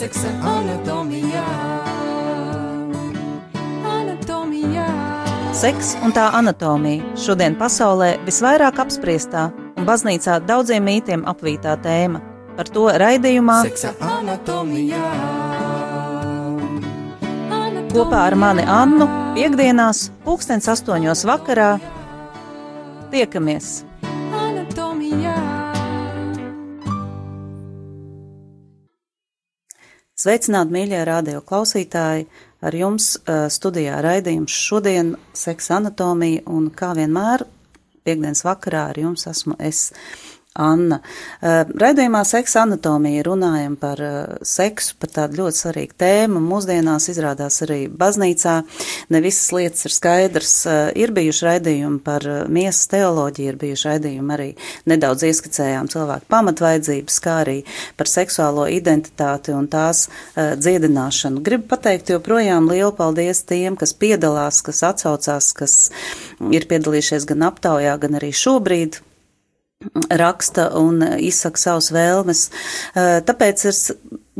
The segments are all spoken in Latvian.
seksa anatomijā. Anatomijā. Seks un tā anatomija šodien pasaulē visvairāk apspriestā un baznīcā daudziem mītiem apvītā tēma. Par to raidījumā Seksa anatomijā. kopā ar mani Annu piekdienās, pulkstens astoņos vakarā. Tiekamies! Sveicināti, mīļie radio klausītāji! Ar jums studijā raidījums šodien seksa anatomija un kā vienmēr piekdienas vakarā ar jums esmu es. Anna. Uh, Raidījumā seksa anatomija runājam par uh, seksu, par tādu ļoti svarīgu tēmu. Mūsdienās izrādās arī baznīcā ne visas lietas ir skaidrs. Uh, Ir bijuši raidījumi par miesas teoloģiju, ir bijuši raidījumi arī nedaudz ieskicējām cilvēku pamatvaidzības, kā arī par seksuālo identitāti un tās dziedināšanu. Gribu pateikt joprojām lielu paldies tiem, kas piedalās, kas atsaucās, kas ir piedalījušies gan aptaujā, gan arī šobrīd raksta un izsaka savus vēlmes. Eh, Tāpēc es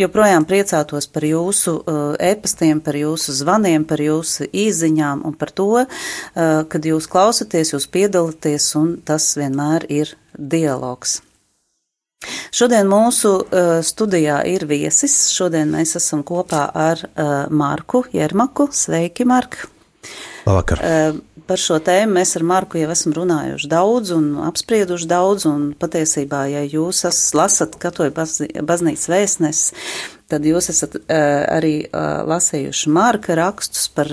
joprojām priecātos par jūsu eh, e-pastiem, par jūsu zvaniem, par jūsu īziņām un par to, eh, kad jūs klausaties, jūs piedalāties un tas vienmēr ir dialogs. Šodien mūsu studijā ir viesis. Šodien mēs esam kopā ar Marku Jermaku. Sveiki, Mark! Labvakar. Uh, par šo tēmu mēs ar Marku jau esam runājuši daudz un apsprieduši daudz, un patiesībā, ja jūs lasat katoļu baznīcas vēstnes, tad jūs esat uh, arī uh, lasījuši Marka rakstus par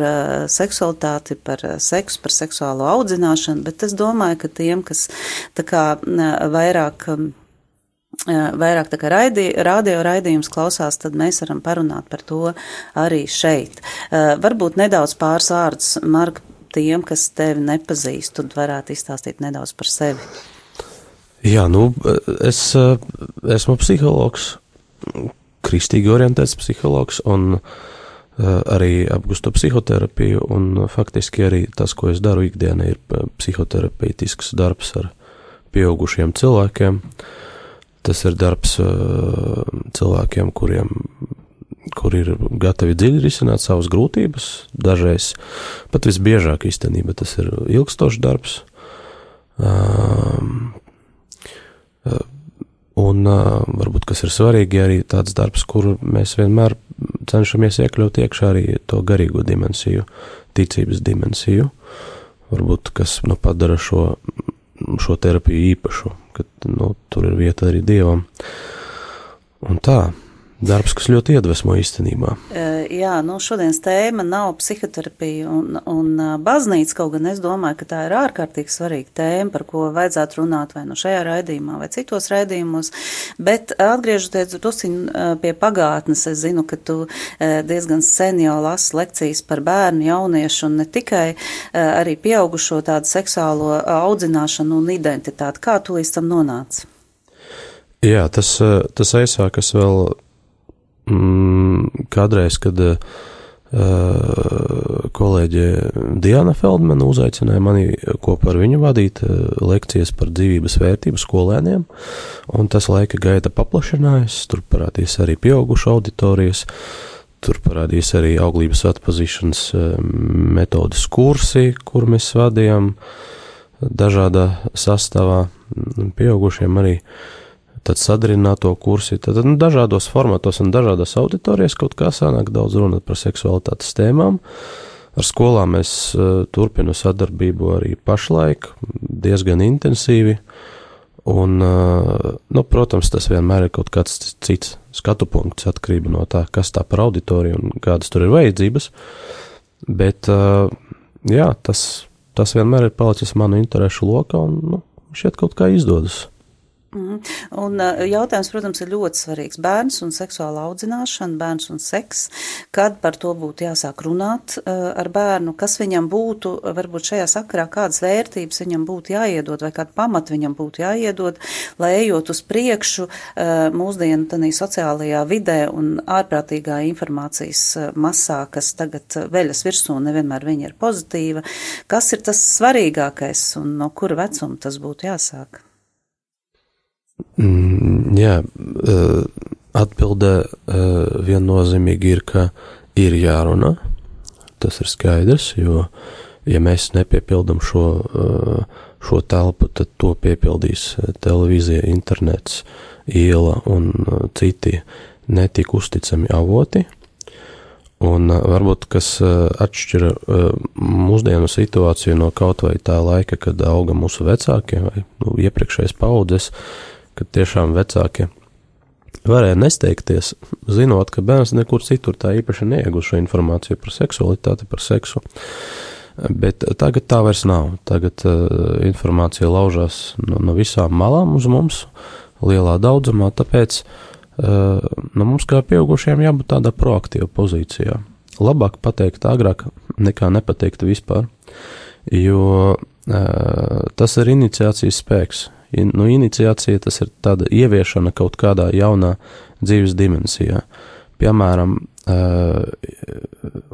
seksualitāti, par seksu, par seksuālo audzināšanu, bet es domāju, ka tiem, kas tā kā vairāk. Vairāk tā kā raidi, radio raidījums klausās, tad mēs varam parunāt par to arī šeit. Varbūt nedaudz pāris vārdus, Marka, tiem, kas tevi nepazīst, tad varētu izstāstīt nedaudz par sevi. Jā, nu, es esmu psihologs, kristīgi orientēts psihologs un arī apgustu psihoterapiju, un faktiski arī tas, ko es daru ikdienā, ir psihoterapeitisks darbs ar pieaugušiem cilvēkiem. Tas ir darbs cilvēkiem, kuriem kur ir gatavi dziļi risināt savas grūtības. Dažreiz pat visbiežāk īstenībā tas ir ilgstošs darbs. Um, un uh, varbūt kas ir svarīgi, arī tāds darbs, kuru mēs vienmēr cenšamies iekļaut iekšā arī to garīgo dimensiju, ticības dimensiju. Varbūt kas nu, padara šo, šo terapiju īpašu, ka nu, tur ir vieta arī dievam. Un tā. Darbs, kas ļoti iedvesmo īstenībā. Jā, nu šodienas tēma nav psihoterapija un, un baznīca, kaut gan es domāju, ka tā ir ārkārtīgi svarīga tēma, par ko vajadzētu runāt vai nu šajā raidījumā vai citos raidījumos, bet atgriežoties tusiņ pie pagātnes, es zinu, ka tu diezgan sen jau lasi lekcijas par bērnu, jauniešu un ne tikai arī pieaugušo tādu seksuālo audzināšanu un identitāti. Kā tu līdz tam nonāci? Jā, tas, tas aizsākas vēl mm, kādreiz, kad uh, kolēģe Diana Feldmana uzaicināja mani kopā ar viņu vadīt uh, lekcijas par dzīvības vērtību skolēniem, un tas laika gaita paplašinājās, tur parādījās arī pieaugušu auditorijas, tur parādījās arī auglības atpazīšanas uh, metodas kursi, kur mēs vadījām dažādā sastāvā, pieaugušiem arī uh, tad sadarināto kursi, tad nu, dažādos formatos un dažādās auditorijas kaut kā sanāk daudz runāt par seksualitātes tēmām. Ar skolām es uh, turpinu sadarbību arī pašlaik, diezgan intensīvi. Un, uh, nu, protams, tas vienmēr ir kaut kāds cits skatu punkts atkarībā no tā, kas tā par auditoriju un kādas tur ir vajadzības. Bet, uh, jā, tas, tas vienmēr ir palicis manu interesu lokā un, nu, šķiet kaut kā izdodas. Mm. Un jautājums, protams, ir ļoti svarīgs. Bērns un seksuāla audzināšana, bērns un seks. Kad par to būtu jāsāk runāt ar bērnu, kas viņam būtu, varbūt šajā sakarā, kādas vērtības viņam būtu jāiedod vai kādu pamatu viņam būtu jāiedod, lai ejot uz priekšu mūsdienu tādā sociālajā vidē un ārprātīgā informācijas masā, kas tagad veļas virsū, nevienmēr viņa ir pozitīva. Kas ir tas svarīgākais un no kura vecuma tas būtu jāsāk? Mm, jā, uh, Atbilde viennozīmīgi ir, ka ir jārunā. Tas ir skaidrs, jo, ja mēs nepiepildam šo, šo telpu, tad to piepildīs televīzija, internets, iela un citi netik uzticami avoti. Un varbūt kas atšķira mūsdienu situāciju no kaut vai tā laika, kad auga mūsu vecākie vai nu, iepriekšējais paudzes, kad tiešām vecākie varēja nesteigties, zinot, ka bērns nekur citur tā īpaši neiegūst šo informāciju par seksualitāti, par seksu. Bet tagad tā vairs nav. Tagad uh, informācija laužās no, no visām malām uz mums, lielā daudzumā, tāpēc uh, no mums kā pieaugušiem jābūt tādā proaktīvā pozīcijā. Labāk pateikt agrāk, nekā nepateikt vispār, jo uh, tas ir iniciācijas spēks nu, iniciācija tas ir tāda ieviešana kaut kādā jaunā dzīves dimensijā. Piemēram,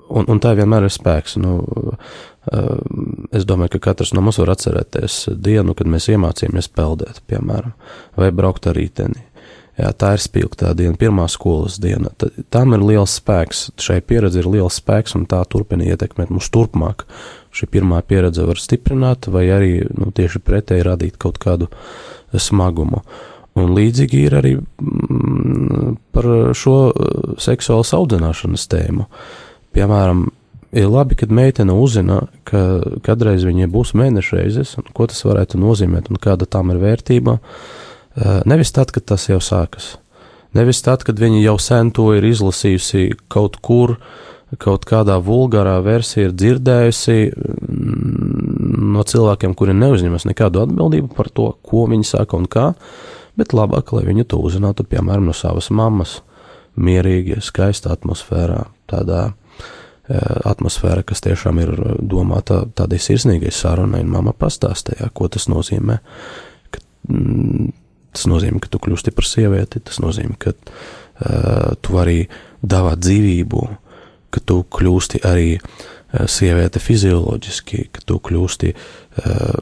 un, un tā vienmēr ir spēks. Nu, es domāju, ka katrs no mums var atcerēties dienu, kad mēs iemācījāmies peldēt, piemēram, vai braukt ar rīteni. Jā, tā ir spilgtā diena, pirmā skolas diena. T tam ir liels spēks, šai pieredze ir liels spēks, un tā turpina ietekmēt mūs turpmāk šī pirmā pieredze var stiprināt, vai arī nu, tieši pretēji radīt kaut kādu smagumu. Un līdzīgi ir arī mm, par šo uh, seksuālas audzināšanas tēmu. Piemēram, ir labi, kad meitene uzzina, ka kādreiz viņai būs mēnešreizes, un ko tas varētu nozīmēt, un kāda tam ir vērtība. Uh, nevis tad, kad tas jau sākas. Nevis tad, kad viņa jau sen to ir izlasījusi kaut kur, uh, kaut kādā vulgārā versijā ir dzirdējusi mm, no cilvēkiem, kuri neuzņemas nekādu atbildību par to, ko viņi saka un kā, bet labāk, lai viņi to uzzinātu, piemēram, no savas mammas, mierīgi, skaistā atmosfērā, tādā e, atmosfēra, kas tiešām ir domāta tādai sirsnīgai sarunai, un mamma pastāstīja, ko tas nozīmē. Ka, mm, tas nozīmē, ka tu kļūsti par sievieti, tas nozīmē, ka uh, tu vari dāvāt dzīvību, ka tu kļūsti arī eh, sieviete fizioloģiski, ka tu kļūsti eh,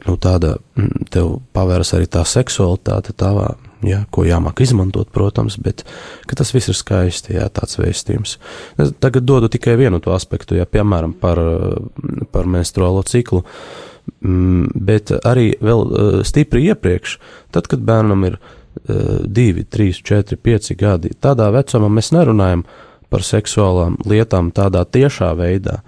nu, tāda, mm, tev pavēras arī tā seksualitāte tavā, ja, ko jāmāk izmantot, protams, bet tas viss ir skaisti, jā, tāds vēstījums. Es tagad dodu tikai vienu to aspektu, ja, piemēram, par, par menstruālo ciklu, mm, bet arī vēl eh, stipri iepriekš, tad, kad bērnam ir divi, trīs, četri, pieci gadi, tādā vecumā mēs nerunājam par seksuālām lietām tādā tiešā veidā,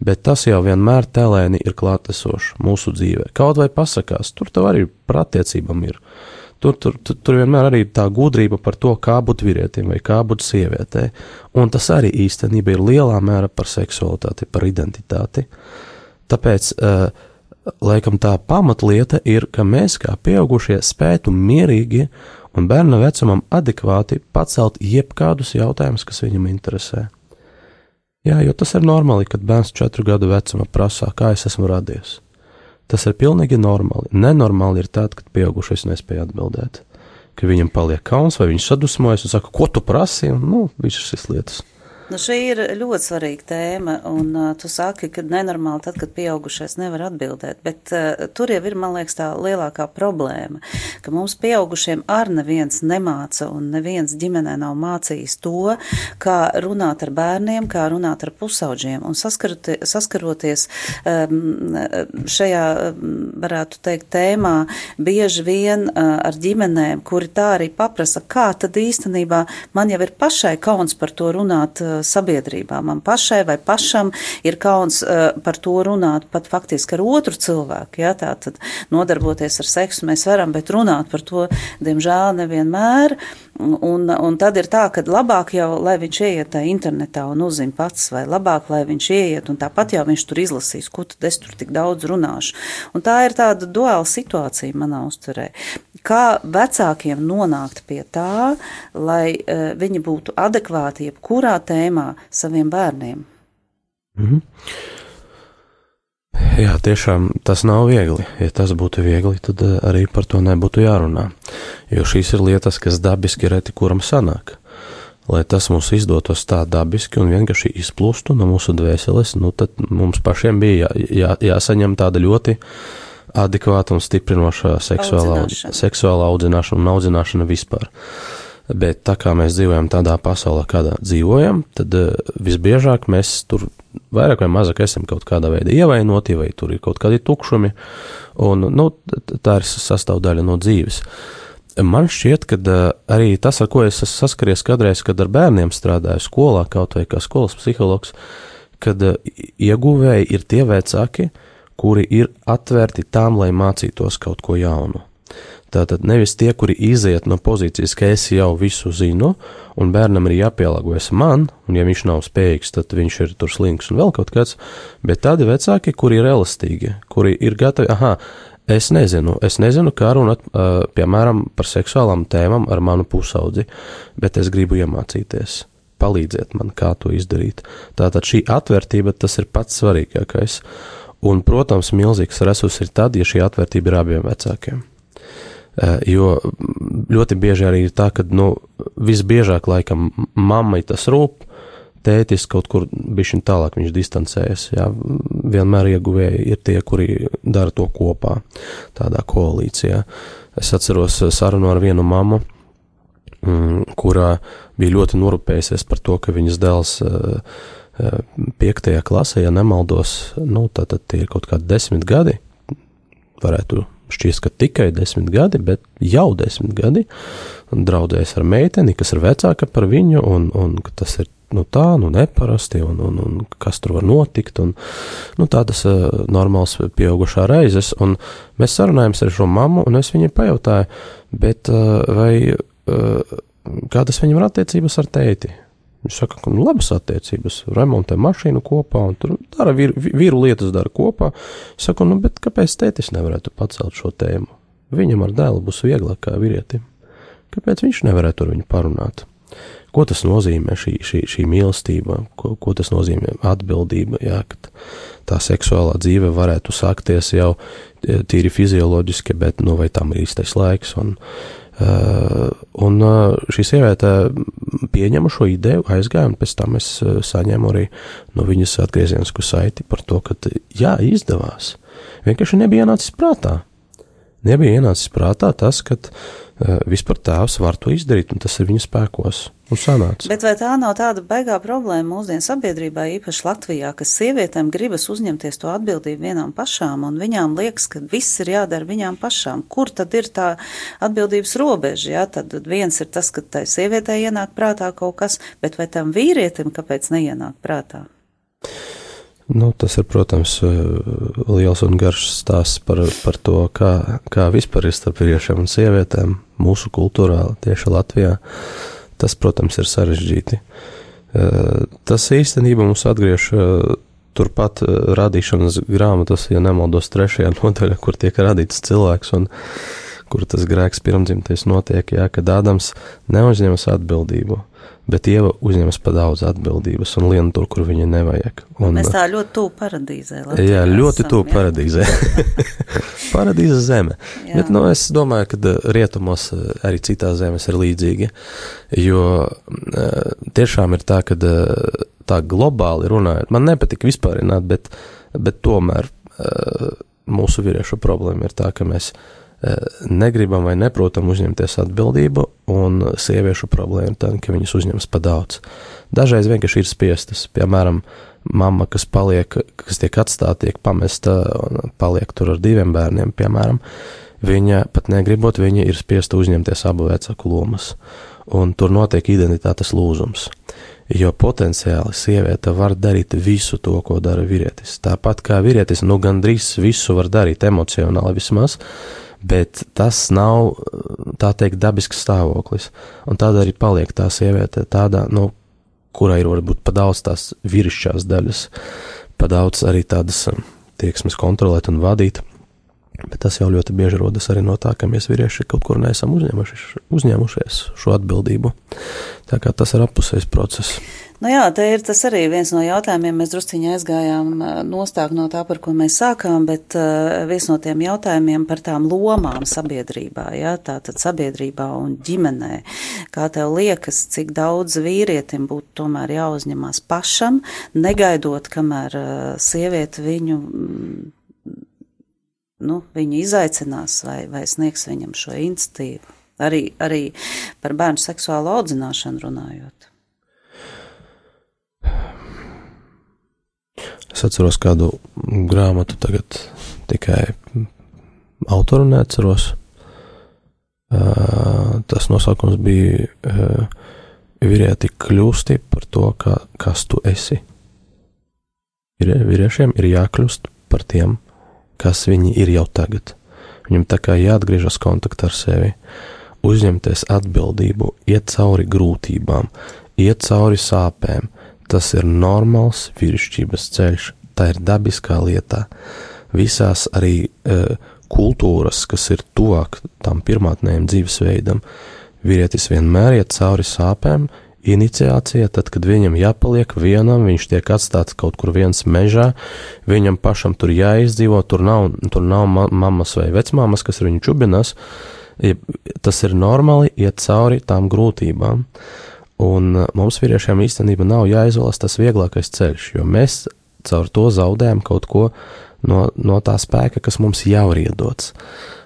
bet tas jau vienmēr telēni ir klātesošs mūsu dzīvē. Kaut vai pasakās, tur tev arī par attiecībām ir. Tur, tur, tur, tur vienmēr arī tā gudrība par to, kā būt vīrietim vai kā būt sievietei. Un tas arī īstenībā ir lielā mērā par seksualitāti, par identitāti. Tāpēc, uh, laikam, tā pamatlieta ir, ka mēs kā pieaugušie spētu mierīgi un bērna vecumam adekvāti pacelt jebkādus jautājumus, kas viņam interesē. Jā, jo tas ir normāli, kad bērns četru gadu vecumā prasā, kā es esmu radies. Tas ir pilnīgi normāli. Nenormāli ir tad, kad pieaugušais nespēja atbildēt. Ka viņam paliek kauns, vai viņš sadusmojas un saka, ko tu prasīji, un nu, visas šīs lietas. Nu, šī ir ļoti svarīga tēma, un uh, tu saki, ka nenormāli tad, kad pieaugušais nevar atbildēt, bet uh, tur jau ir, man liekas, tā lielākā problēma, ka mums pieaugušiem ar neviens nemāca, un neviens ģimenē nav mācījis to, kā runāt ar bērniem, kā runāt ar pusauģiem, un saskaroties um, šajā, varētu teikt, tēmā, bieži vien uh, ar ģimenēm, kuri tā arī paprasa, kā tad īstenībā man jau ir pašai kauns par to runāt sabiedrībā. Man pašai vai pašam ir kauns uh, par to runāt pat faktiski ar otru cilvēku. Ja? Tā tad nodarboties ar seksu mēs varam, bet runāt par to, diemžēl, nevienmēr. Un, un tad ir tā, ka labāk jau, lai viņš ieiet internetā un uzzina pats, vai labāk, lai viņš ieiet un tāpat jau viņš tur izlasīs, ko tad es tur tik daudz runāšu. Un tā ir tāda duāla situācija manā uzturē. Kā vecākiem nonākt pie tā, lai uh, viņi būtu adekvāti jebkurā tēmā saviem bērniem? Mhm. Jā, tiešām tas nav viegli. Ja tas būtu viegli, tad eh, arī par to nebūtu jārunā. Jo šīs ir lietas, kas dabiski reti kuram sanāk. Lai tas mums izdotos tā dabiski un vienkārši izplūstu no mūsu dvēseles, nu tad mums pašiem bija jā, jā, jāsaņem tāda ļoti adekvāta un stiprinoša seksuālā audzināšana, seksuālā audzināšana un audzināšana vispār. Bet tā kā mēs dzīvojam tādā pasaulē, kādā dzīvojam, tad uh, visbiežāk mēs tur vairāk vai mazāk esam kaut kādā veidā ievainoti, vai tur ir kaut kādi tukšumi, un nu, tā ir sastāvdaļa no dzīves. Man šķiet, ka uh, arī tas, ar ko es saskaries kādreiz, kad ar bērniem strādāju skolā, kaut vai kā skolas psihologs, kad uh, ieguvēji ir tie vecāki, kuri ir atvērti tām, lai mācītos kaut ko jaunu. Tātad nevis tie, kuri iziet no pozīcijas, ka es jau visu zinu, un bērnam ir jāpielāgojas man, un ja viņš nav spējīgs, tad viņš ir tur slinks un vēl kaut kāds, bet tādi vecāki, kuri ir elastīgi, kuri ir gatavi, aha, es nezinu, es nezinu, kā runāt, piemēram, par seksuālām tēmām ar manu pusaudzi, bet es gribu iemācīties. Palīdziet man, kā to izdarīt. Tātad šī atvērtība, tas ir pats svarīgākais. Un, protams, milzīgs resurs ir tad, ja šī atvērtība ir abiem vecākiem. Eh, jo ļoti bieži arī ir tā, ka, nu, visbiežāk laikam mammai tas rūp, tētis kaut kur bišķiņ tālāk viņš distancējas, jā, vienmēr ieguvēji ir tie, kuri dara to kopā, tādā koalīcijā. Es atceros sarunu ar vienu mammu, mm, kurā bija ļoti norūpējusies par to, ka viņas dēls uh, piektajā klasē, ja nemaldos, nu, tad, tie ir kaut kādi desmit gadi, varētu šķiet, ka tikai desmit gadi, bet jau desmit gadi, un draudzējas ar meiteni, kas ir vecāka par viņu, un, un tas ir nu, tā, nu, neparasti, un, un, un kas tur var notikt, un nu, tādas uh, normāls pieaugušā reizes. Un mēs sarunājāmies ar šo mammu, un es viņai pajautāju, bet uh, vai uh, kādas viņam ir attiecības ar tēti? Viņš saka, ka nu, labas attiecības, remontē mašīnu kopā un tur dara vīru, vīru lietas dara kopā. Es saku, nu, bet kāpēc tētis nevarētu pacelt šo tēmu? Viņam ar dēlu būs vieglāk kā vīrietim. Kāpēc viņš nevarētu ar viņu parunāt? Ko tas nozīmē šī, šī, šī mīlestība, ko, ko tas nozīmē atbildība, jā, ka tā seksuālā dzīve varētu sākties jau e, tīri fizioloģiski, bet, nu, vai tam ir īstais laiks, un, uh, un šī sieviete pieņēma šo ideju, aizgāja, un pēc tam es saņēmu arī no viņas atgrieziensku saiti par to, ka jā, izdevās. Vienkārši nebija ienācis prātā. Nebija ienācis prātā tas, ka uh, vispār tēvs var to izdarīt, un tas ir viņa spēkos. Bet vai tā nav tāda baigā problēma mūsdienu sabiedrībā, īpaši Latvijā, ka sievietēm gribas uzņemties to atbildību vienām pašām, un viņām liekas, ka viss ir jādara viņām pašām? Kur tad ir tā atbildības robeža? Jā, tad viens ir tas, ka tai sievietē ienāk prātā kaut kas, bet vai tam vīrietim kāpēc neienāk prātā? Nu, tas ir, protams, liels un garš stāsts par, par to, kā, kā vispār ir starp vīriešiem un sievietēm mūsu kultūrā, tieši Latvijā. Tas, protams, ir sarežģīti. Eh, tas īstenībā mums atgriež eh, turpat eh, radīšanas grāmatas, ja nemaldos, trešajā nodaļā, kur tiek radīts cilvēks un kur tas grēks pirmdzimtais notiek, jā, kad Ādams neuzņemas atbildību bet Dieva uzņemas pa daudz atbildības un lien tur, kur viņa nevajag. Un, Mēs tā ļoti tuvu paradīzē. Latvijā jā, ļoti tuvu paradīzē. Paradīze zeme. Jā. Bet, nu, es domāju, ka eh, rietumos eh, arī citās zemes ir līdzīgi, jo eh, tiešām ir tā, ka tā globāli runājot, man nepatīk vispārināt, bet, bet tomēr mūsu vīriešu problēma ir tā, ka mēs negribam vai neprotam uzņemties atbildību, un sieviešu problēma ir tā, ka viņas uzņemas pa daudz. Dažreiz vienkārši ir spiestas, piemēram, mamma, kas paliek, kas tiek atstāta, tiek pamesta paliek tur ar diviem bērniem, piemēram, viņa pat negribot, viņa ir spiesta uzņemties abu vecāku lomas, un tur notiek identitātes lūzums. Jo potenciāli sieviete var darīt visu to, ko dara vīrietis. Tāpat kā vīrietis, nu gandrīz visu var darīt emocionāli vismaz, bet tas nav, tā teikt, dabisks stāvoklis. Un tāda arī paliek tā sieviete, tādā, nu, kurai ir varbūt pa daudz tās vīrišķās daļas, pa daudz arī tādas um, tieksmes kontrolēt un vadīt. Bet tas jau ļoti bieži rodas arī no tā, ka mēs vīrieši kaut kur neesam uzņēmušies šo atbildību. Tā kā tas ir appusējs process. Nu jā, te ir tas arī viens no jautājumiem. Mēs drusciņā aizgājām nostāk no tā, par ko mēs sākām, bet uh, viens no tiem jautājumiem par tām lomām sabiedrībā, jā, tātad sabiedrībā un ģimenē. Kā tev liekas, cik daudz vīrietim būtu tomēr jāuzņemās pašam, negaidot, kamēr uh, sieviete viņu. Mm, nu, viņu izaicinās vai, vai sniegs viņam šo institīvu. Arī, arī par bērnu seksuālu audzināšanu runājot. Es atceros kādu grāmatu, tagad tikai autoru neatceros. Uh, tas nosaukums bija uh, Vīrieti kļūsti par to, kā, kas tu esi. Vīriešiem ir jākļūst par tiem, kas viņi ir jau tagad. Viņam tā kā jāatgriežas kontaktā ar sevi, uzņemties atbildību, iet cauri grūtībām, iet cauri sāpēm. Tas ir normāls vīrišķības ceļš, tā ir dabiskā lieta. Visās arī uh, kultūras, kas ir tuvāk tam pirmotnējam dzīvesveidam, vīrietis vienmēr iet cauri sāpēm, iniciācija, tad, kad viņam jāpaliek vienam, viņš tiek atstāts kaut kur viens mežā, viņam pašam tur jāizdzīvo, tur nav, tur nav ma mammas vai vecmāmas, kas viņu čubinās, tas ir normāli iet cauri tām grūtībām. Un uh, mums vīriešiem īstenībā nav jāizvēlas tas vieglākais ceļš, jo mēs caur to zaudējam kaut ko no, no tā spēka, kas mums jau ir iedots.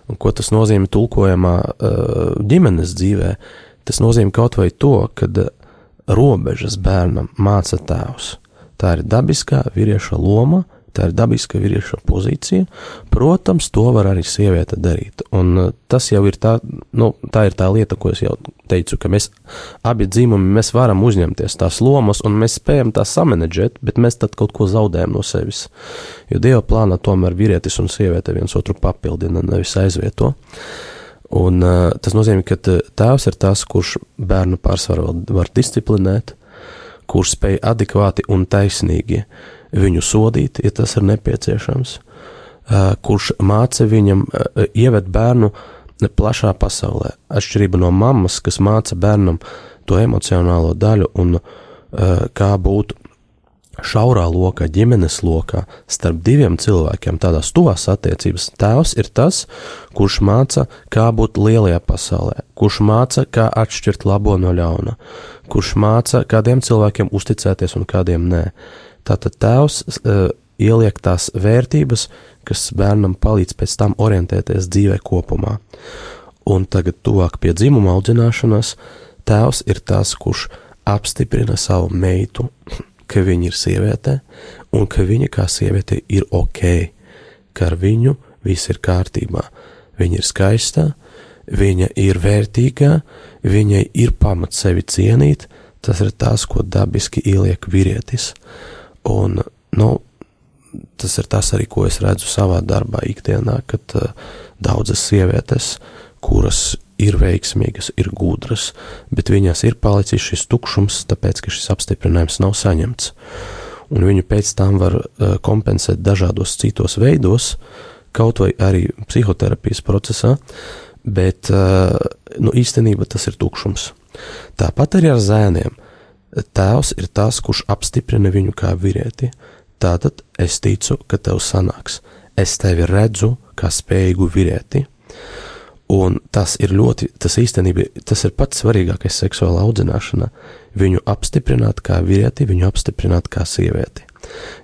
Un ko tas nozīmē tulkojamā uh, ģimenes dzīvē? Tas nozīmē kaut vai to, ka uh, robežas bērnam māca tēvs. Tā ir dabiskā vīrieša loma, tā ir dabiska vīrieša pozīcija. Protams, to var arī sieviete darīt. Un uh, tas jau ir tā, nu, tā ir tā lieta, ko es jau teicu, ka mēs abi dzīvumi, mēs varam uzņemties tās lomas un mēs spējam tās samanedžēt, bet mēs tad kaut ko zaudējam no sevis. Jo Dieva plānā tomēr vīrietis un sieviete viens otru papildina, nevis aizvieto. Un, uh, tas nozīmē, ka tēvs ir tas, kurš bērnu pārsvaru var disciplinēt, kurš spēj adekvāti un taisnīgi uh, viņu sodīt, ja tas ir nepieciešams, kurš māca viņam ieved bērnu plašā pasaulē. Atšķirība no mammas, kas māca bērnam to emocionālo daļu un kā būt šaurā lokā, ģimenes lokā, starp diviem cilvēkiem, tādās tuvās attiecības, tēvs ir tas, kurš māca, kā būt lielajā pasaulē, kurš māca, kā atšķirt labo no ļauna, kurš māca, kādiem cilvēkiem uzticēties un kādiem nē. Tātad tēvs uh, ieliek tās vērtības, kas bērnam palīdz pēc tam orientēties dzīvē kopumā. Un tagad, tuvāk pie dzimuma audzināšanas, tēvs ir tas, kurš apstiprina savu meitu, ka viņa ir sieviete, un ka viņa kā sieviete ir ok, ka ar viņu viss ir kārtībā. Viņa ir skaista, viņa ir vērtīga, viņai ir pamats sevi cienīt, tas ir tas, ko dabiski ieliek vīrietis. Un, nu, tas ir tas arī, ko es redzu savā darbā ikdienā, kad uh, daudzas sievietes, kuras ir veiksmīgas, ir gudras, bet viņās ir palicis šis tukšums, tāpēc, ka šis apstiprinājums nav saņemts. Un viņu pēc tam var uh, kompensēt dažādos citos veidos, kaut vai arī psihoterapijas procesā, bet uh, nu, īstenībā tas ir tukšums. Tāpat arī ar zēniem. Tēvs ir tas, kurš apstiprina viņu kā vīrieti. Tātad es ticu, ka tev sanāks. Es tevi redzu kā spējīgu vīrieti. Un tas ir ļoti, tas īstenībā, tas ir pats svarīgākais seksuālā audzināšanā. Viņu apstiprināt kā vīrieti, viņu apstiprināt kā sievieti.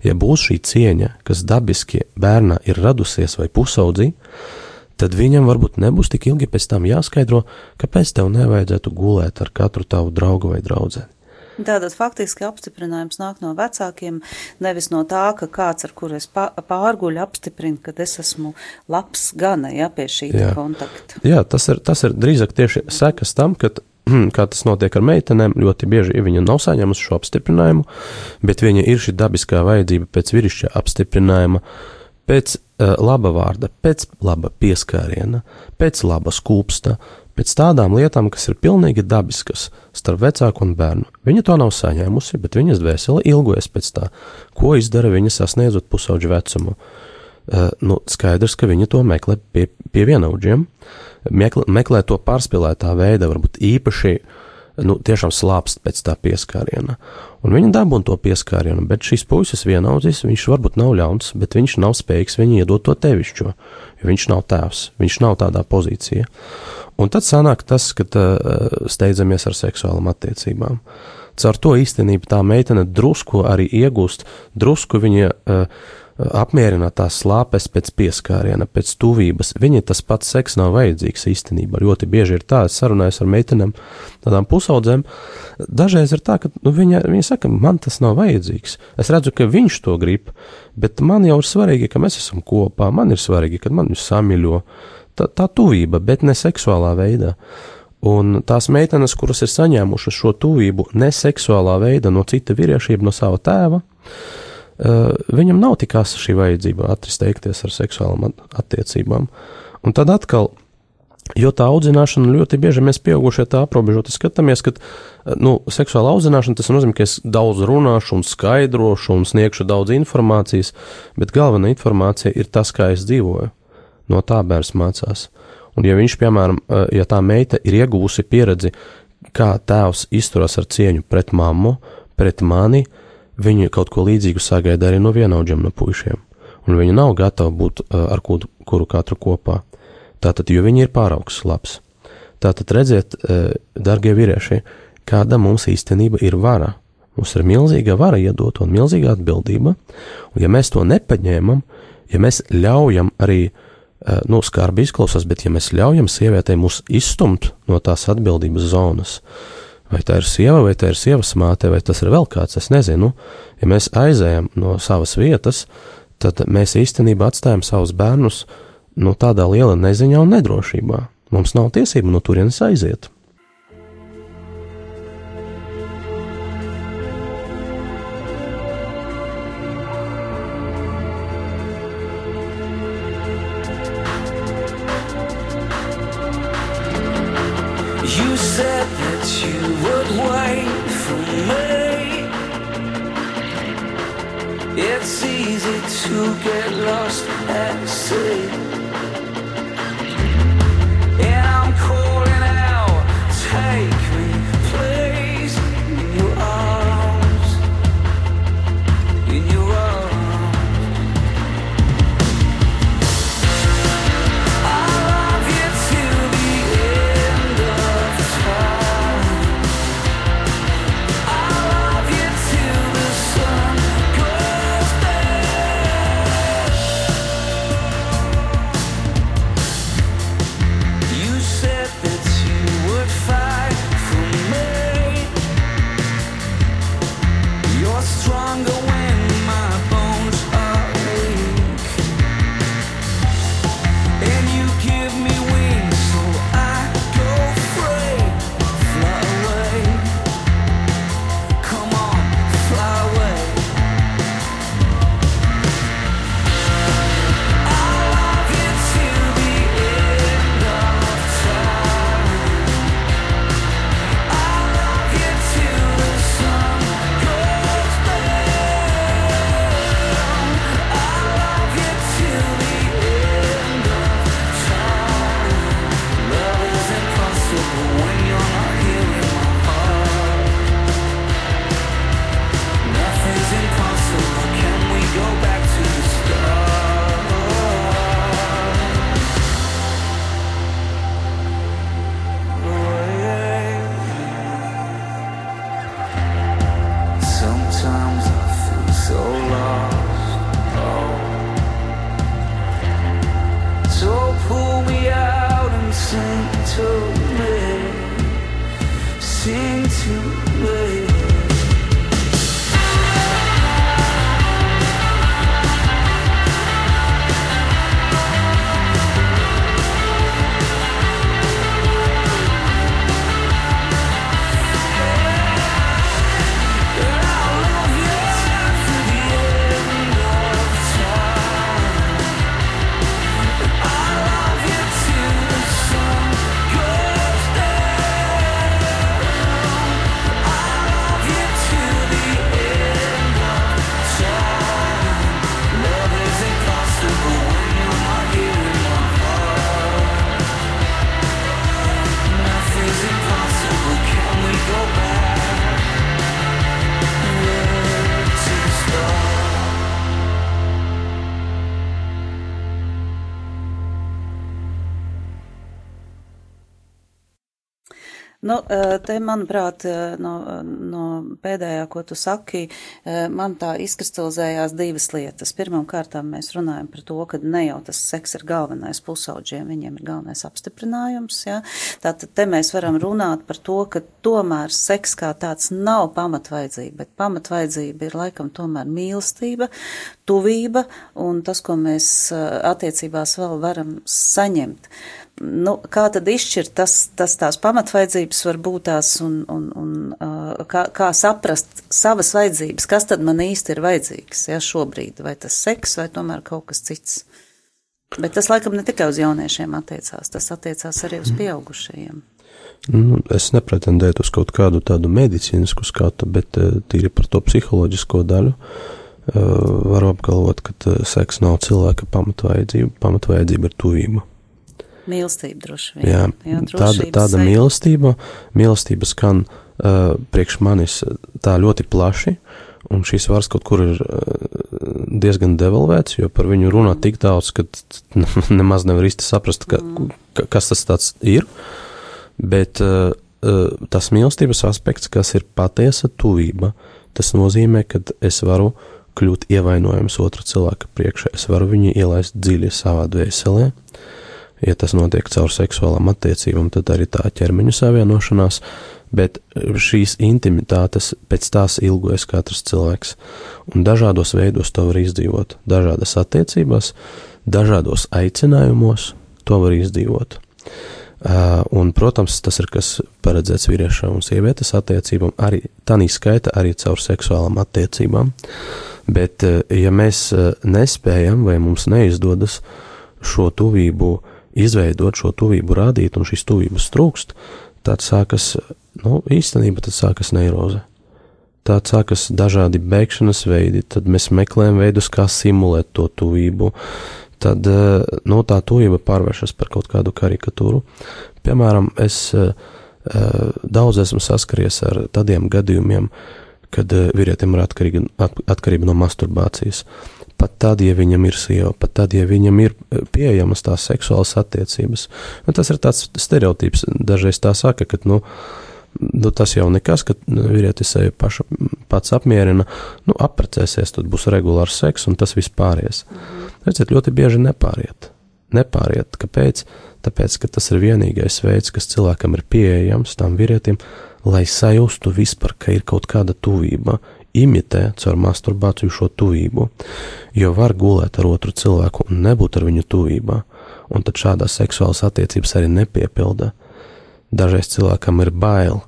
Ja būs šī cieņa, kas dabiski bērnā ir radusies vai pusaudzī, tad viņam varbūt nebūs tik ilgi pēc tam jāskaidro, kāpēc tev nevajadzētu gulēt ar katru tavu draugu vai draugu. Tātad faktiski apstiprinājums nāk no vecākiem, nevis no tā, ka kāds, ar kuru es pārguļu, apstiprina, ka es esmu labs gana, ja, pie šī Jā. kontakta. Jā, tas ir, tas ir drīzāk tieši sekas tam, ka kā tas notiek ar meitenēm, ļoti bieži viņa nav saņēmusi šo apstiprinājumu, bet viņa ir šī dabiskā vajadzība pēc vīrišķa apstiprinājuma, pēc uh, laba vārda, pēc laba pieskāriena, pēc laba skūpsta, pēc tādām lietām, kas ir pilnīgi dabiskas starp vecāku un bērnu. Viņa to nav saņēmusi, bet viņas dvēsele ilgojas pēc tā, ko izdara viņa sasniedzot pusauģu vecumu. Uh, nu, skaidrs, ka viņa to meklē pie, pie vienaudžiem, meklē, meklē to pārspīlētā veidā, varbūt īpaši nu, tiešām slāpst pēc tā pieskāriena. Un viņa dabūna to pieskārienu, bet šīs puses vienaudzis, viņš varbūt nav ļauns, bet viņš nav spējīgs viņu iedot to tevišķo, jo viņš nav tēvs, viņš nav tādā pozīcijā. Un tad sanāk tas, ka uh, steidzamies ar seksuālām attiecībām. Caur to īstenībā tā meitene drusku arī iegūst, drusku viņa uh, apmierināt tās slāpes pēc pieskāriena, pēc tuvības. Viņai tas pats seks nav vajadzīgs īstenībā. Ļoti bieži ir tā, es sarunājos ar meitenēm, tādām pusaudzēm. Dažreiz ir tā, ka nu, viņa, viņa saka, man tas nav vajadzīgs. Es redzu, ka viņš to grib, bet man jau ir svarīgi, ka mēs esam kopā. Man ir svarīgi, ka man viņu samīļo. Tā, tā tuvība, bet ne seksuālā veidā. Un tās meitenes, kuras ir saņēmušas šo tuvību neseksuālā veidā no cita vīrieša, no sava tēva, uh, viņam nav tik asa šī vajadzība atristeikties ar seksuālām attiecībām. Un tad atkal, jo tā audzināšana ļoti bieži mēs pieaugušie tā aprobežoti skatāmies, ka nu, seksuāla audzināšana tas nozīmē, ka es daudz runāšu un skaidrošu un sniegšu daudz informācijas, bet galvenā informācija ir tas, kā es dzīvoju. No tā bērns mācās. Un, ja viņš, piemēram, ja tā meita ir iegūsi pieredzi, kā tēvs izturas ar cieņu pret mammu, pret mani, viņa kaut ko līdzīgu sagaida arī no vienaudžiem no puišiem. Un viņa nav gatava būt ar kuru, kuru katru kopā. Tātad, jo viņi ir pāraugs labs. Tātad, redziet, darbie vīrieši, kāda mums īstenība ir vara. Mums ir milzīga vara iedot un milzīga atbildība, un ja mēs to nepaņēmam, ja mēs ļaujam arī uh, Eh, nu, skarbi izklausās, bet ja mēs ļaujam sievietei mūs izstumt no tās atbildības zonas, vai tā ir sieva, vai tā ir sievas māte, vai tas ir vēl kāds, es nezinu, ja mēs aizējam no savas vietas, tad mēs īstenībā atstājam savus bērnus no tādā liela neziņā un nedrošībā. Mums nav tiesību no turienes aiziet. Nu, eh, te, manuprāt, eh, no, no pēdējā, ko tu saki, eh, man tā izkristalizējās divas lietas. Pirmām kārtām mēs runājam par to, ka ne jau tas seks ir galvenais pusauģiem, viņiem ir galvenais apstiprinājums, ja? Tātad te mēs varam runāt par to, ka tomēr seks kā tāds nav pamatvairdzība, bet pamatvairdzība ir laikam tomēr mīlestība, tuvība un tas, ko mēs attiecībās vēl varam saņemt nu, kā tad izšķirt tas, tas tās pamatvaidzības var būt tās un, un, un uh, kā, kā saprast savas vajadzības, kas tad man īsti ir vajadzīgs, ja šobrīd, vai tas seks, vai tomēr kaut kas cits. Bet tas laikam ne tikai uz jauniešiem attiecās, tas attiecās arī uz pieaugušajiem. Nu, es nepretendēju uz kaut kādu tādu medicīnisku skatu, bet tīri par to psiholoģisko daļu varu apgalvot, ka seks nav cilvēka pamatvajadzība, pamatvajadzība ir tuvība. Mīlestība droši vien. Jā, jā tāda, tāda mīlestība, mīlestība skan uh, priekš manis tā ļoti plaši, un šīs vārds kaut kur ir uh, diezgan devalvēts, jo par viņu runā tik daudz, ka nemaz nevar īsti saprast, ka, mm. ka, kas tas tāds ir, bet uh, uh, tas mīlestības aspekts, kas ir patiesa tuvība, tas nozīmē, ka es varu kļūt ievainojams otru cilvēku priekšā, es varu viņu ielaist dziļi savā dvēselē, ja tas notiek caur seksuālām attiecībām, tad arī tā ķermeņa savienošanās, bet šīs intimitātes pēc tās ilgojas katrs cilvēks, un dažādos veidos to var izdzīvot, dažādas attiecībās, dažādos aicinājumos to var izdzīvot. Uh, un, protams, tas ir kas paredzēts vīriešam un sievietes attiecībām, arī tā skaita arī caur seksuālām attiecībām. Bet, uh, ja mēs uh, nespējam vai mums neizdodas šo tuvību izveidot šo tuvību, rādīt, un šīs tuvības trūkst, tad sākas, nu, īstenībā tad sākas neiroze. Tad sākas dažādi bēgšanas veidi, tad mēs meklējam veidus, kā simulēt to tuvību, tad, eh, nu, tā tuvība pārvēršas par kaut kādu karikatūru. Piemēram, es eh, eh, daudz esmu saskaries ar tādiem gadījumiem, kad vīrietim ir atkarīga, atkarība no masturbācijas pat tad, ja viņam ir sieva, pat tad, ja viņam ir e, pieejamas tās seksuālas attiecības. Nu, tas ir tāds stereotips. Dažreiz tā saka, ka, nu, nu tas jau nekas, ka vīrietis sevi paša, pats apmierina, nu, apprecēsies, tad būs regulārs seks un tas viss pāries. Mhm. Redziet, ļoti bieži nepāriet. Nepāriet. Kāpēc? Tāpēc, ka tas ir vienīgais veids, kas cilvēkam ir pieejams, tam vīrietim, lai sajustu vispār, ka ir kaut kāda tuvība, imitē caur masturbāciju šo tuvību, jo var gulēt ar otru cilvēku un nebūt ar viņu tuvībā, un tad šādās seksuālas attiecības arī nepiepilda. Dažreiz cilvēkam ir bail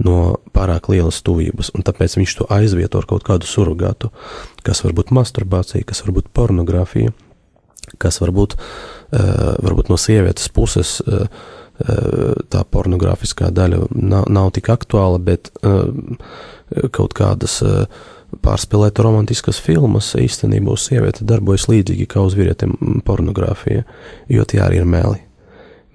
no pārāk lielas tuvības, un tāpēc viņš to aizvieto ar kaut kādu surrogātu, kas var būt masturbācija, kas var būt pornogrāfija, kas var būt, uh, varbūt no sievietes puses uh, tā pornogrāfiskā daļa nav, nav tik aktuāla, bet kaut kādas pārspēlēt romantiskas filmas, īstenībā uz sievieti darbojas līdzīgi kā uz vīrietiem pornogrāfija, jo tie arī ir meli.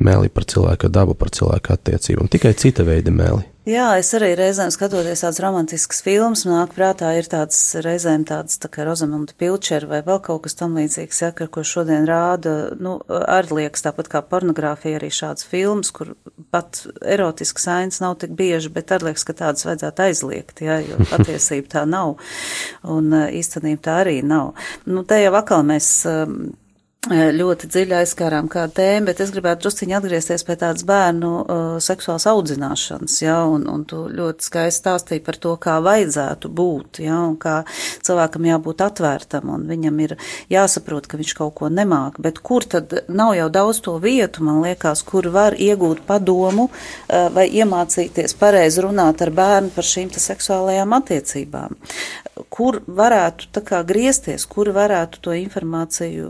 Meli par cilvēka dabu, par cilvēka attiecībām, tikai cita veida meli. Jā, es arī reizēm skatoties tādas romantiskas filmas, nāk prātā ir tāds reizēm tāds tā kā Rozamunda Pilčera vai vēl kaut kas tam līdzīgs, ja, ko šodien rāda, nu, arī liekas tāpat kā pornogrāfija arī šāds films, kur pat erotisks sains nav tik bieži, bet arī liekas, ka tādas vajadzētu aizliegt, ja, jo patiesība tā nav un īstenība tā arī nav. Nu, te jau atkal mēs ļoti dziļi aizskārām kādu tēmu, bet es gribētu drusciņi atgriezties pie tādas bērnu uh, seksuālas audzināšanas, ja, un, un tu ļoti skaisti stāstīji par to, kā vajadzētu būt, ja, un kā cilvēkam jābūt atvērtam, un viņam ir jāsaprot, ka viņš kaut ko nemāk, bet kur tad nav jau daudz to vietu, man liekas, kur var iegūt padomu uh, vai iemācīties pareizi runāt ar bērnu par šīm seksuālajām attiecībām. Kur varētu tā kā griezties, kur varētu to informāciju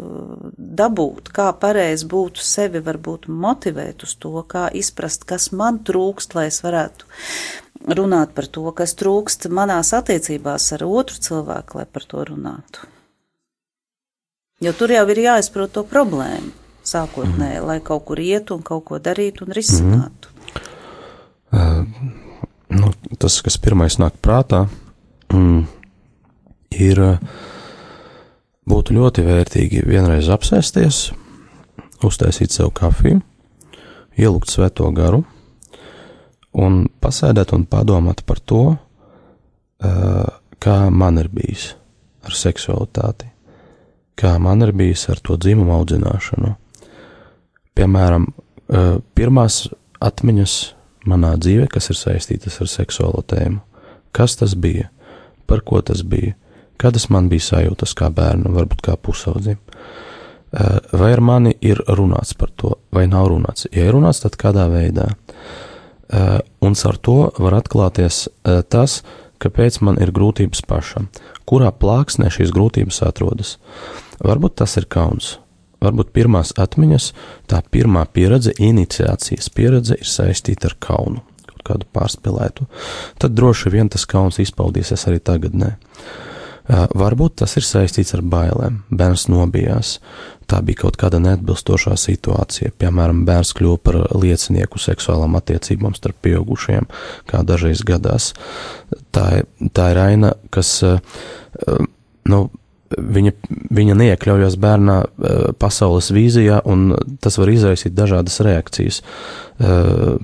dabūt, kā pareizi būtu sevi varbūt motivēt uz to, kā izprast, kas man trūkst, lai es varētu runāt par to, kas trūkst manās attiecībās ar otru cilvēku, lai par to runātu. Jo tur jau ir jāizprot to problēmu sākotnēji, mm. lai kaut kur ietu un kaut ko darītu un risinātu. Mm. Uh, nu, tas, kas pirmais nāk prātā, mm, ir uh, Būtu ļoti vērtīgi vienreiz apsēsties, uztaisīt sev kafiju, ielūgt svēto garu un pasēdēt un padomāt par to, kā man ir bijis ar seksualitāti, kā man ir bijis ar to dzimumu audzināšanu. Piemēram, pirmās atmiņas manā dzīvē, kas ir saistītas ar seksuālo tēmu. Kas tas bija? Par ko tas bija? Kādas man bija sajūtas kā bērnam, varbūt kā pusaudzim? Uh, vai ar mani ir runāts par to, vai nav runāts? Ja ir runāts, tad kādā veidā? Uh, un ar to var atklāties tas, kāpēc man ir grūtības pašam, kurā plāksnē šīs grūtības atrodas. Varbūt tas ir kauns, varbūt pirmās atmiņas, tā pirmā pieredze, iniciācijas pieredze ir saistīta ar kaunu, kādu pārspīlētu. Tad droši vien tas kauns izpaudīsies arī tagadnē. Varbūt tas ir saistīts ar bailēm. Bērns nobijās, tā bija kaut kāda neatbilstošā situācija. Piemēram, bērns kļuva par liecinieku seksuālām attiecībām starp pieaugušiem, kā dažreiz gadās. Tā, tā ir aina, kas, nu, viņa, viņa neiekļaujas bērnā pasaules vīzijā, un tas var izraisīt dažādas reakcijas,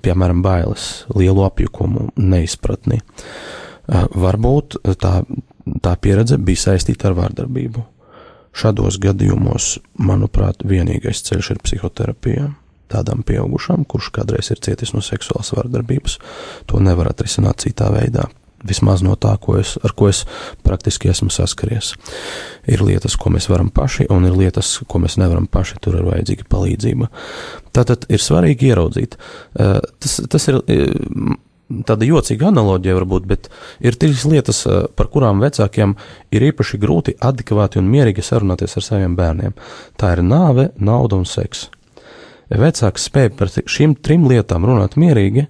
piemēram, bailes, lielu apjukumu, neizpratni. Varbūt tā tā pieredze bija saistīta ar vārdarbību. Šādos gadījumos, manuprāt, vienīgais ceļš ir psihoterapija. Tādam pieaugušam, kurš kādreiz ir cietis no seksuālas vardarbības, to nevar atrisināt citā veidā. Vismaz no tā, ko es, ar ko es praktiski esmu saskaries. Ir lietas, ko mēs varam paši, un ir lietas, ko mēs nevaram paši. Tur ir vajadzīga palīdzība. Tātad ir svarīgi ieraudzīt. Eh, tas, tas ir tāda jocīga analoģija varbūt, bet ir trīs lietas, eh, par kurām vecākiem ir īpaši grūti adekvāti un mierīgi sarunāties ar saviem bērniem. Tā ir nāve, nauda un seks. Ja vecāks spēj par šīm trim lietām runāt mierīgi,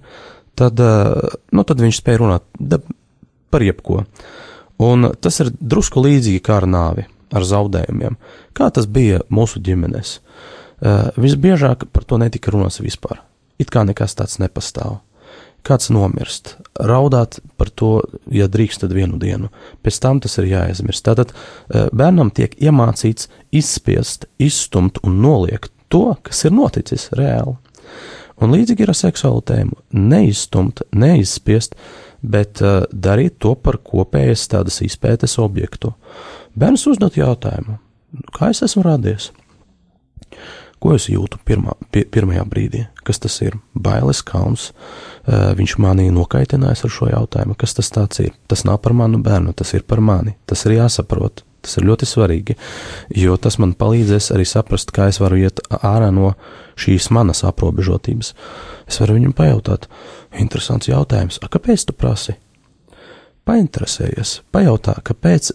tad, eh, nu, tad viņš spēj runāt par jebko. Un tas ir drusku līdzīgi kā ar nāvi, ar zaudējumiem. Kā tas bija mūsu ģimenēs? Uh, visbiežāk par to netika runāts vispār. It kā nekas tāds nepastāv kāds nomirst, raudāt par to, ja drīkst, tad vienu dienu. Pēc tam tas ir jāaizmirst. Tātad e, bērnam tiek iemācīts izspiest, izstumt un noliegt to, kas ir noticis reāli. Un līdzīgi ir ar seksuālu tēmu. Neizstumt, neizspiest, bet uh, darīt to par kopējas tādas izpētes objektu. Bērns uzdot jautājumu, kā es esmu radies? Ko es jūtu pirmā, pie, pirmajā brīdī? Kas tas ir? Bailes, kauns, uh, viņš manī nokaitinājis ar šo jautājumu, kas tas ir. Tas nav par manu bērnu, tas ir par mani. Tas ir jāsaprot. Tas ir ļoti svarīgi, jo tas man palīdzēs arī saprast, kā es varu iet ārā no šīs manas aprobežotības. Es varu viņam pajautāt, interesants jautājums, a, kāpēc tu prasi? Painteresējies, pajautā, kāpēc,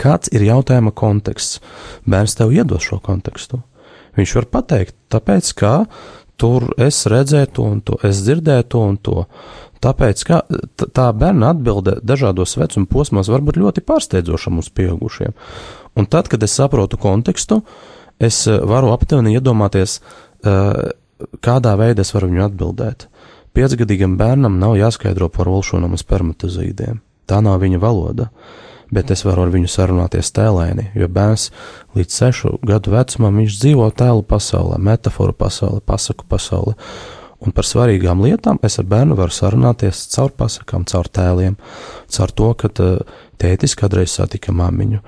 kāds ir jautājuma konteksts. Bērns tev iedos šo kontekstu. Viņš var pateikt, tāpēc, ka tur es redzēju to un to, es dzirdēju to un to. Tāpēc kā, tā bērna atbilde dažādos vecuma posmos var būt ļoti pārsteidzoša mums pieaugušiem. Un tad, kad es saprotu kontekstu, es eh, varu aptuveni iedomāties, eh, kādā veidā es varu viņu atbildēt. Piecgadīgam bērnam nav jāskaidro par olšonam un spermatozīdiem. Tā nav viņa valoda. Uh, bet es varu ar viņu sarunāties tēlēni, jo bērns līdz sešu gadu vecumam viņš dzīvo tēlu pasaulē, metaforu pasaulē, pasaku pasaulē. Un par svarīgām lietām es ar bērnu varu sarunāties caur pasakām, caur tēliem, caur to, ka tētis kādreiz satika māmiņu.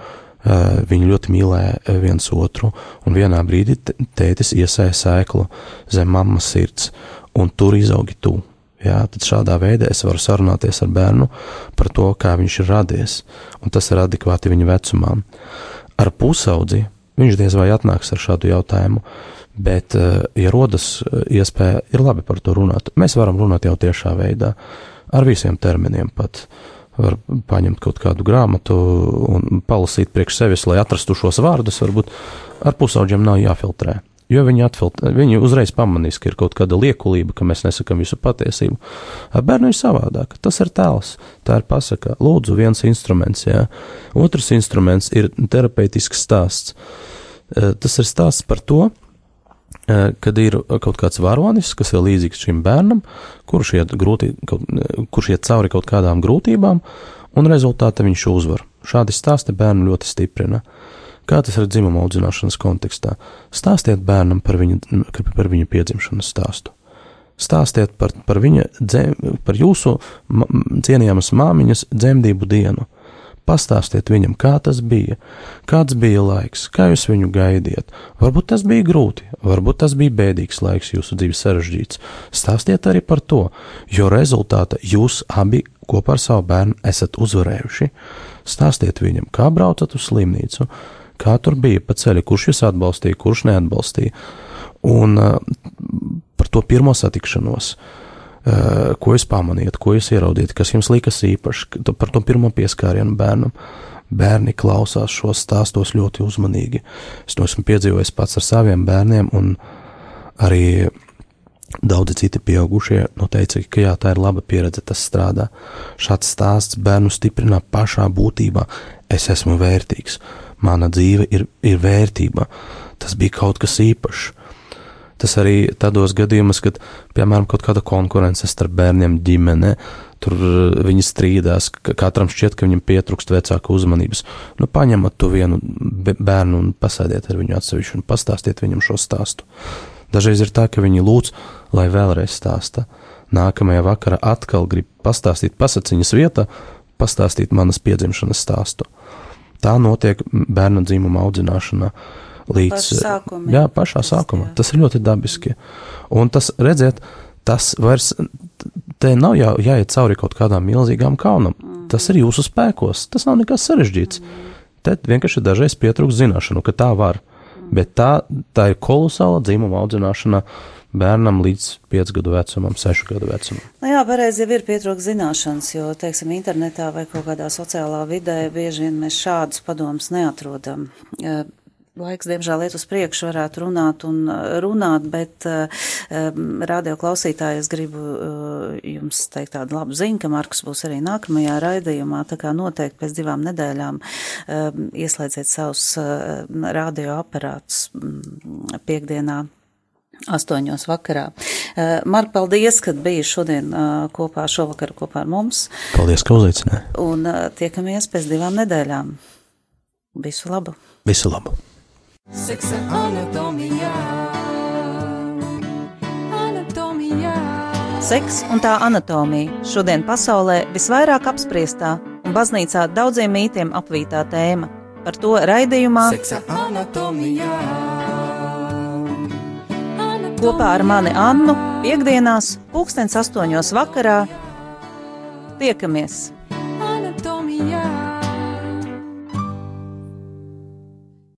Viņi ļoti mīlēja viens otru, un vienā brīdī tētis iesēja sēklu zem mammas sirds, un tur izaugi tu. Jā, tad šādā veidā es varu sarunāties ar bērnu par to, kā viņš ir radies, un tas ir adekvāti viņa vecumam. Ar pusaudzi viņš diez vai atnāks ar šādu jautājumu, bet, eh, ja rodas eh, iespēja, ir labi par to runāt. Mēs varam runāt jau tiešā veidā, ar visiem terminiem pat. Var paņemt kaut kādu grāmatu un palasīt priekš sevis, lai atrastu šos vārdus. Varbūt ar pusaudžiem nav jāfiltrē. Jo viņi, atfiltrē, viņi uzreiz pamanīs, ka ir kaut kāda liekulība, ka mēs nesakām visu patiesību. Ar bērnu ir savādāk. Tas ir tēls, tā ir pasaka. Lūdzu, viens instruments, jā. Otrs instruments ir terapeitisks stāsts. E, tas ir stāsts par to, e, kad ir kaut kāds varonis, kas ir līdzīgs šim bērnam, kurš iet, grūti, kaut, kurš iet cauri kaut kādām grūtībām, un rezultātā viņš uzvar. Šādi stāsti bērnu ļoti stiprina. Uh, Kā tas ir dzimuma audzināšanas kontekstā? Stāstiet bērnam par viņu, par viņu piedzimšanas stāstu. Stāstiet par, par viņa, dzem, par jūsu ma, cienījamas māmiņas dzemdību dienu. Pastāstiet viņam, kā tas bija, kāds bija laiks, kā jūs viņu gaidiet. Varbūt tas bija grūti, varbūt tas bija bēdīgs laiks, jūsu dzīve sarežģīts. Stāstiet arī par to, jo rezultātā jūs abi kopā ar savu bērnu esat uzvarējuši. Stāstiet viņam, kā braucat uz slimnīcu, kā tur bija pa ceļu, kurš jūs atbalstīja, kurš neatbalstīja. Un uh, par to pirmo satikšanos. Uh, ko jūs pamanījāt, ko jūs ieraudzījāt, kas jums likas īpaši, par to pirmo pieskārienu bērnam. Bērni klausās šos stāstos ļoti uzmanīgi. Es to esmu piedzīvojis pats ar saviem bērniem, un arī daudzi citi pieaugušie nu, teica, ka jā, tā ir laba pieredze, tas strādā. Šāds stāsts bērnu stiprina pašā būtībā. Es esmu vērtīgs, mana dzīve ir, ir vērtība. Tas bija kaut kas īpašs. Tas arī tādos gadījumos, kad, piemēram, kaut kāda konkurence starp bērniem ģimene, tur uh, viņi strīdās, ka katram šķiet, ka viņam pietrūkst vecāka uzmanības. Nu, paņemat to vienu bērnu un pasēdiet ar viņu atsevišķi un pastāstiet viņam šo stāstu. Dažreiz ir tā, ka viņi lūdz, lai vēlreiz stāsta. Nākamajā vakarā atkal grib pastāstīt pasaciņas vietā, pastāstīt manas piedzimšanas stāstu. Tā notiek bērna dzimuma audzināšanā līdz Paša sākuma, jā, pašā sākumā. Tas ir ļoti dabiski. Un tas, redziet, tas vairs te nav jā, jāiet cauri kaut kādām milzīgām kaunam. Mm. Tas ir jūsu spēkos, tas nav nekas sarežģīts. Mm. Te vienkārši dažreiz pietrūkst zināšanu, ka tā var. Mm. Bet tā, tā ir kolosāla dzimuma audzināšana bērnam līdz 5 gadu vecumam, 6 gadu vecumam. Nu jā, pareizi jau ir pietrūkst zināšanas, jo, teiksim, internetā vai kaut kādā sociālā vidē bieži vien mēs šādus padomus neatrodam. Eh, Laiks, diemžēl, iet uz priekšu, varētu runāt un uh, runāt, bet um, radio klausītāji, es gribu uh, jums teikt tādu labu ziņu, ka Marks būs arī nākamajā raidījumā, tā kā noteikti pēc divām nedēļām um, ieslēdziet savus uh, radioaparātus um, piekdienā. Astoņos vakarā. Uh, Mark, paldies, ka biji šodien uh, kopā, šovakar kopā ar mums. Paldies, ka uzaicināji. Un uh, tiekamies pēc divām nedēļām. Visu labu! Visu labu! Seksa anatomijā. Anatomijā. Seks un tā anatomija šodien pasaulē visvairāk apspriestā un baznīcā daudziem mītiem apvītā tēma. Par to raidījumā Seksa anatomijā. Kopā ar mani Annu piekdienās, pulkstens astoņos vakarā. Tiekamies!